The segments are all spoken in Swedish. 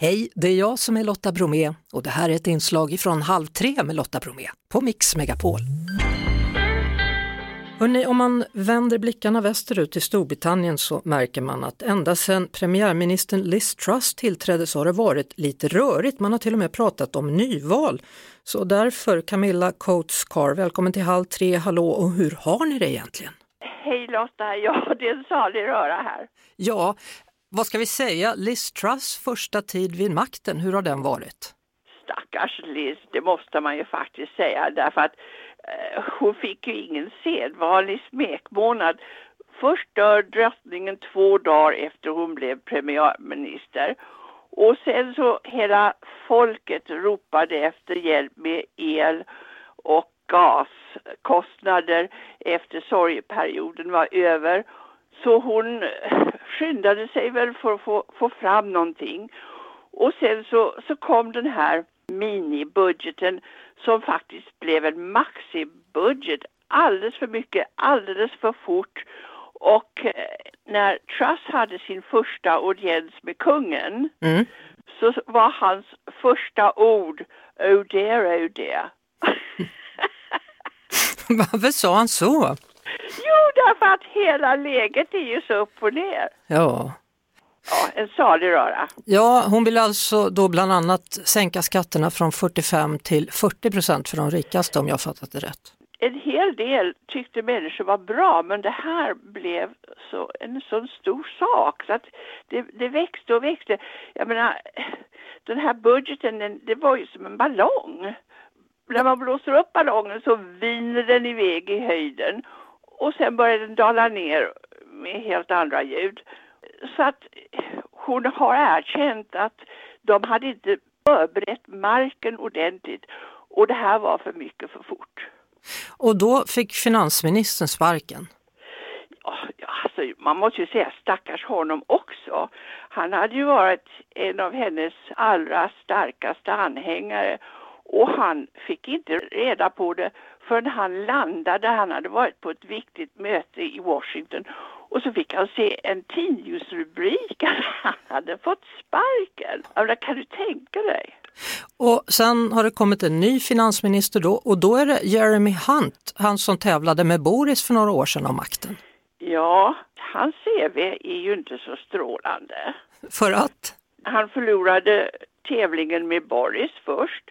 Hej, det är jag som är Lotta Bromé och det här är ett inslag från Halv tre med Lotta Bromé på Mix Megapol. Hörrni, om man vänder blickarna västerut till Storbritannien så märker man att ända sedan premiärministern Liz Truss tillträdde så har det varit lite rörigt. Man har till och med pratat om nyval. Så därför Camilla Coates Carr, välkommen till Halv tre, hallå och hur har ni det egentligen? Hej Lotta, ja det är en salig röra här. Ja, vad ska vi säga, Liz Truss första tid vid makten, hur har den varit? Stackars Liz, det måste man ju faktiskt säga därför att eh, hon fick ju ingen sedvanlig smekmånad. Först dör drottningen två dagar efter hon blev premiärminister och sen så hela folket ropade efter hjälp med el och gaskostnader efter sorgeperioden var över. Så hon skyndade sig väl för att få, få fram någonting. Och sen så, så kom den här minibudgeten som faktiskt blev en maxibudget. Alldeles för mycket, alldeles för fort. Och eh, när Truss hade sin första audiens med kungen mm. så var hans första ord Oh dear, oh dear. Varför sa han så? Jo, därför att hela läget är ju så upp och ner. Ja. Ja, en salig röra. Ja, hon vill alltså då bland annat sänka skatterna från 45 till 40 procent för de rikaste om jag fattat det rätt. En hel del tyckte människor var bra men det här blev så, en sån stor sak så att det, det växte och växte. Jag menar, den här budgeten den, det var ju som en ballong. När man blåser upp ballongen så viner den iväg i höjden och sen börjar den dala ner med helt andra ljud. Så att hon har erkänt att de hade inte förberett marken ordentligt och det här var för mycket för fort. Och då fick finansministern sparken? Ja, alltså, man måste ju säga stackars honom också. Han hade ju varit en av hennes allra starkaste anhängare och han fick inte reda på det förrän han landade. Han hade varit på ett viktigt möte i Washington och så fick han se en tidningsrubrik att han hade fått sparken. Alltså, kan du tänka dig? Och sen har det kommit en ny finansminister då och då är det Jeremy Hunt, han som tävlade med Boris för några år sedan om makten. Ja, hans CV är ju inte så strålande. För att? Han förlorade tävlingen med Boris först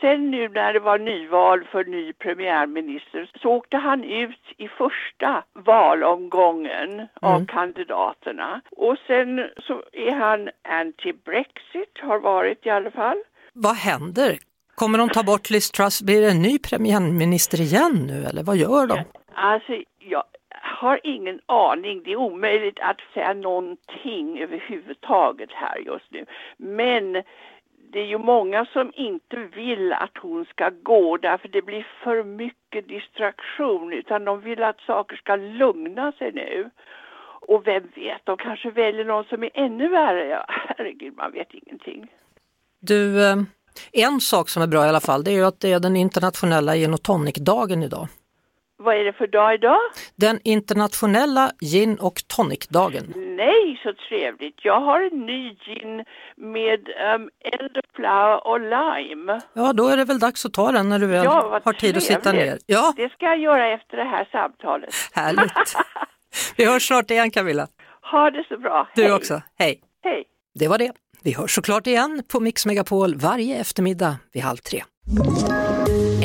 sen nu när det var nyval för ny premiärminister så åkte han ut i första valomgången mm. av kandidaterna. Och sen så är han anti-Brexit, har varit i alla fall. Vad händer? Kommer de ta bort Liz Truss? Blir det en ny premiärminister igen nu eller vad gör de? Alltså, jag har ingen aning. Det är omöjligt att säga någonting överhuvudtaget här just nu. Men det är ju många som inte vill att hon ska gå därför det blir för mycket distraktion utan de vill att saker ska lugna sig nu. Och vem vet, de kanske väljer någon som är ännu värre. Ja, herregud, man vet ingenting. Du, eh, en sak som är bra i alla fall det är ju att det är den internationella gin och tonic-dagen idag. Vad är det för dag idag? Den internationella gin och tonic-dagen. Nej, så trevligt. Jag har en ny gin med um, elderflower och lime. Ja, då är det väl dags att ta den när du väl ja, har tid att sitta ner. Ja, det ska jag göra efter det här samtalet. Härligt. Vi hörs snart igen Camilla. Ha det så bra. Du Hej. också. Hej. Hej. Det var det. Vi hörs såklart igen på Mix Megapol varje eftermiddag vid halv tre.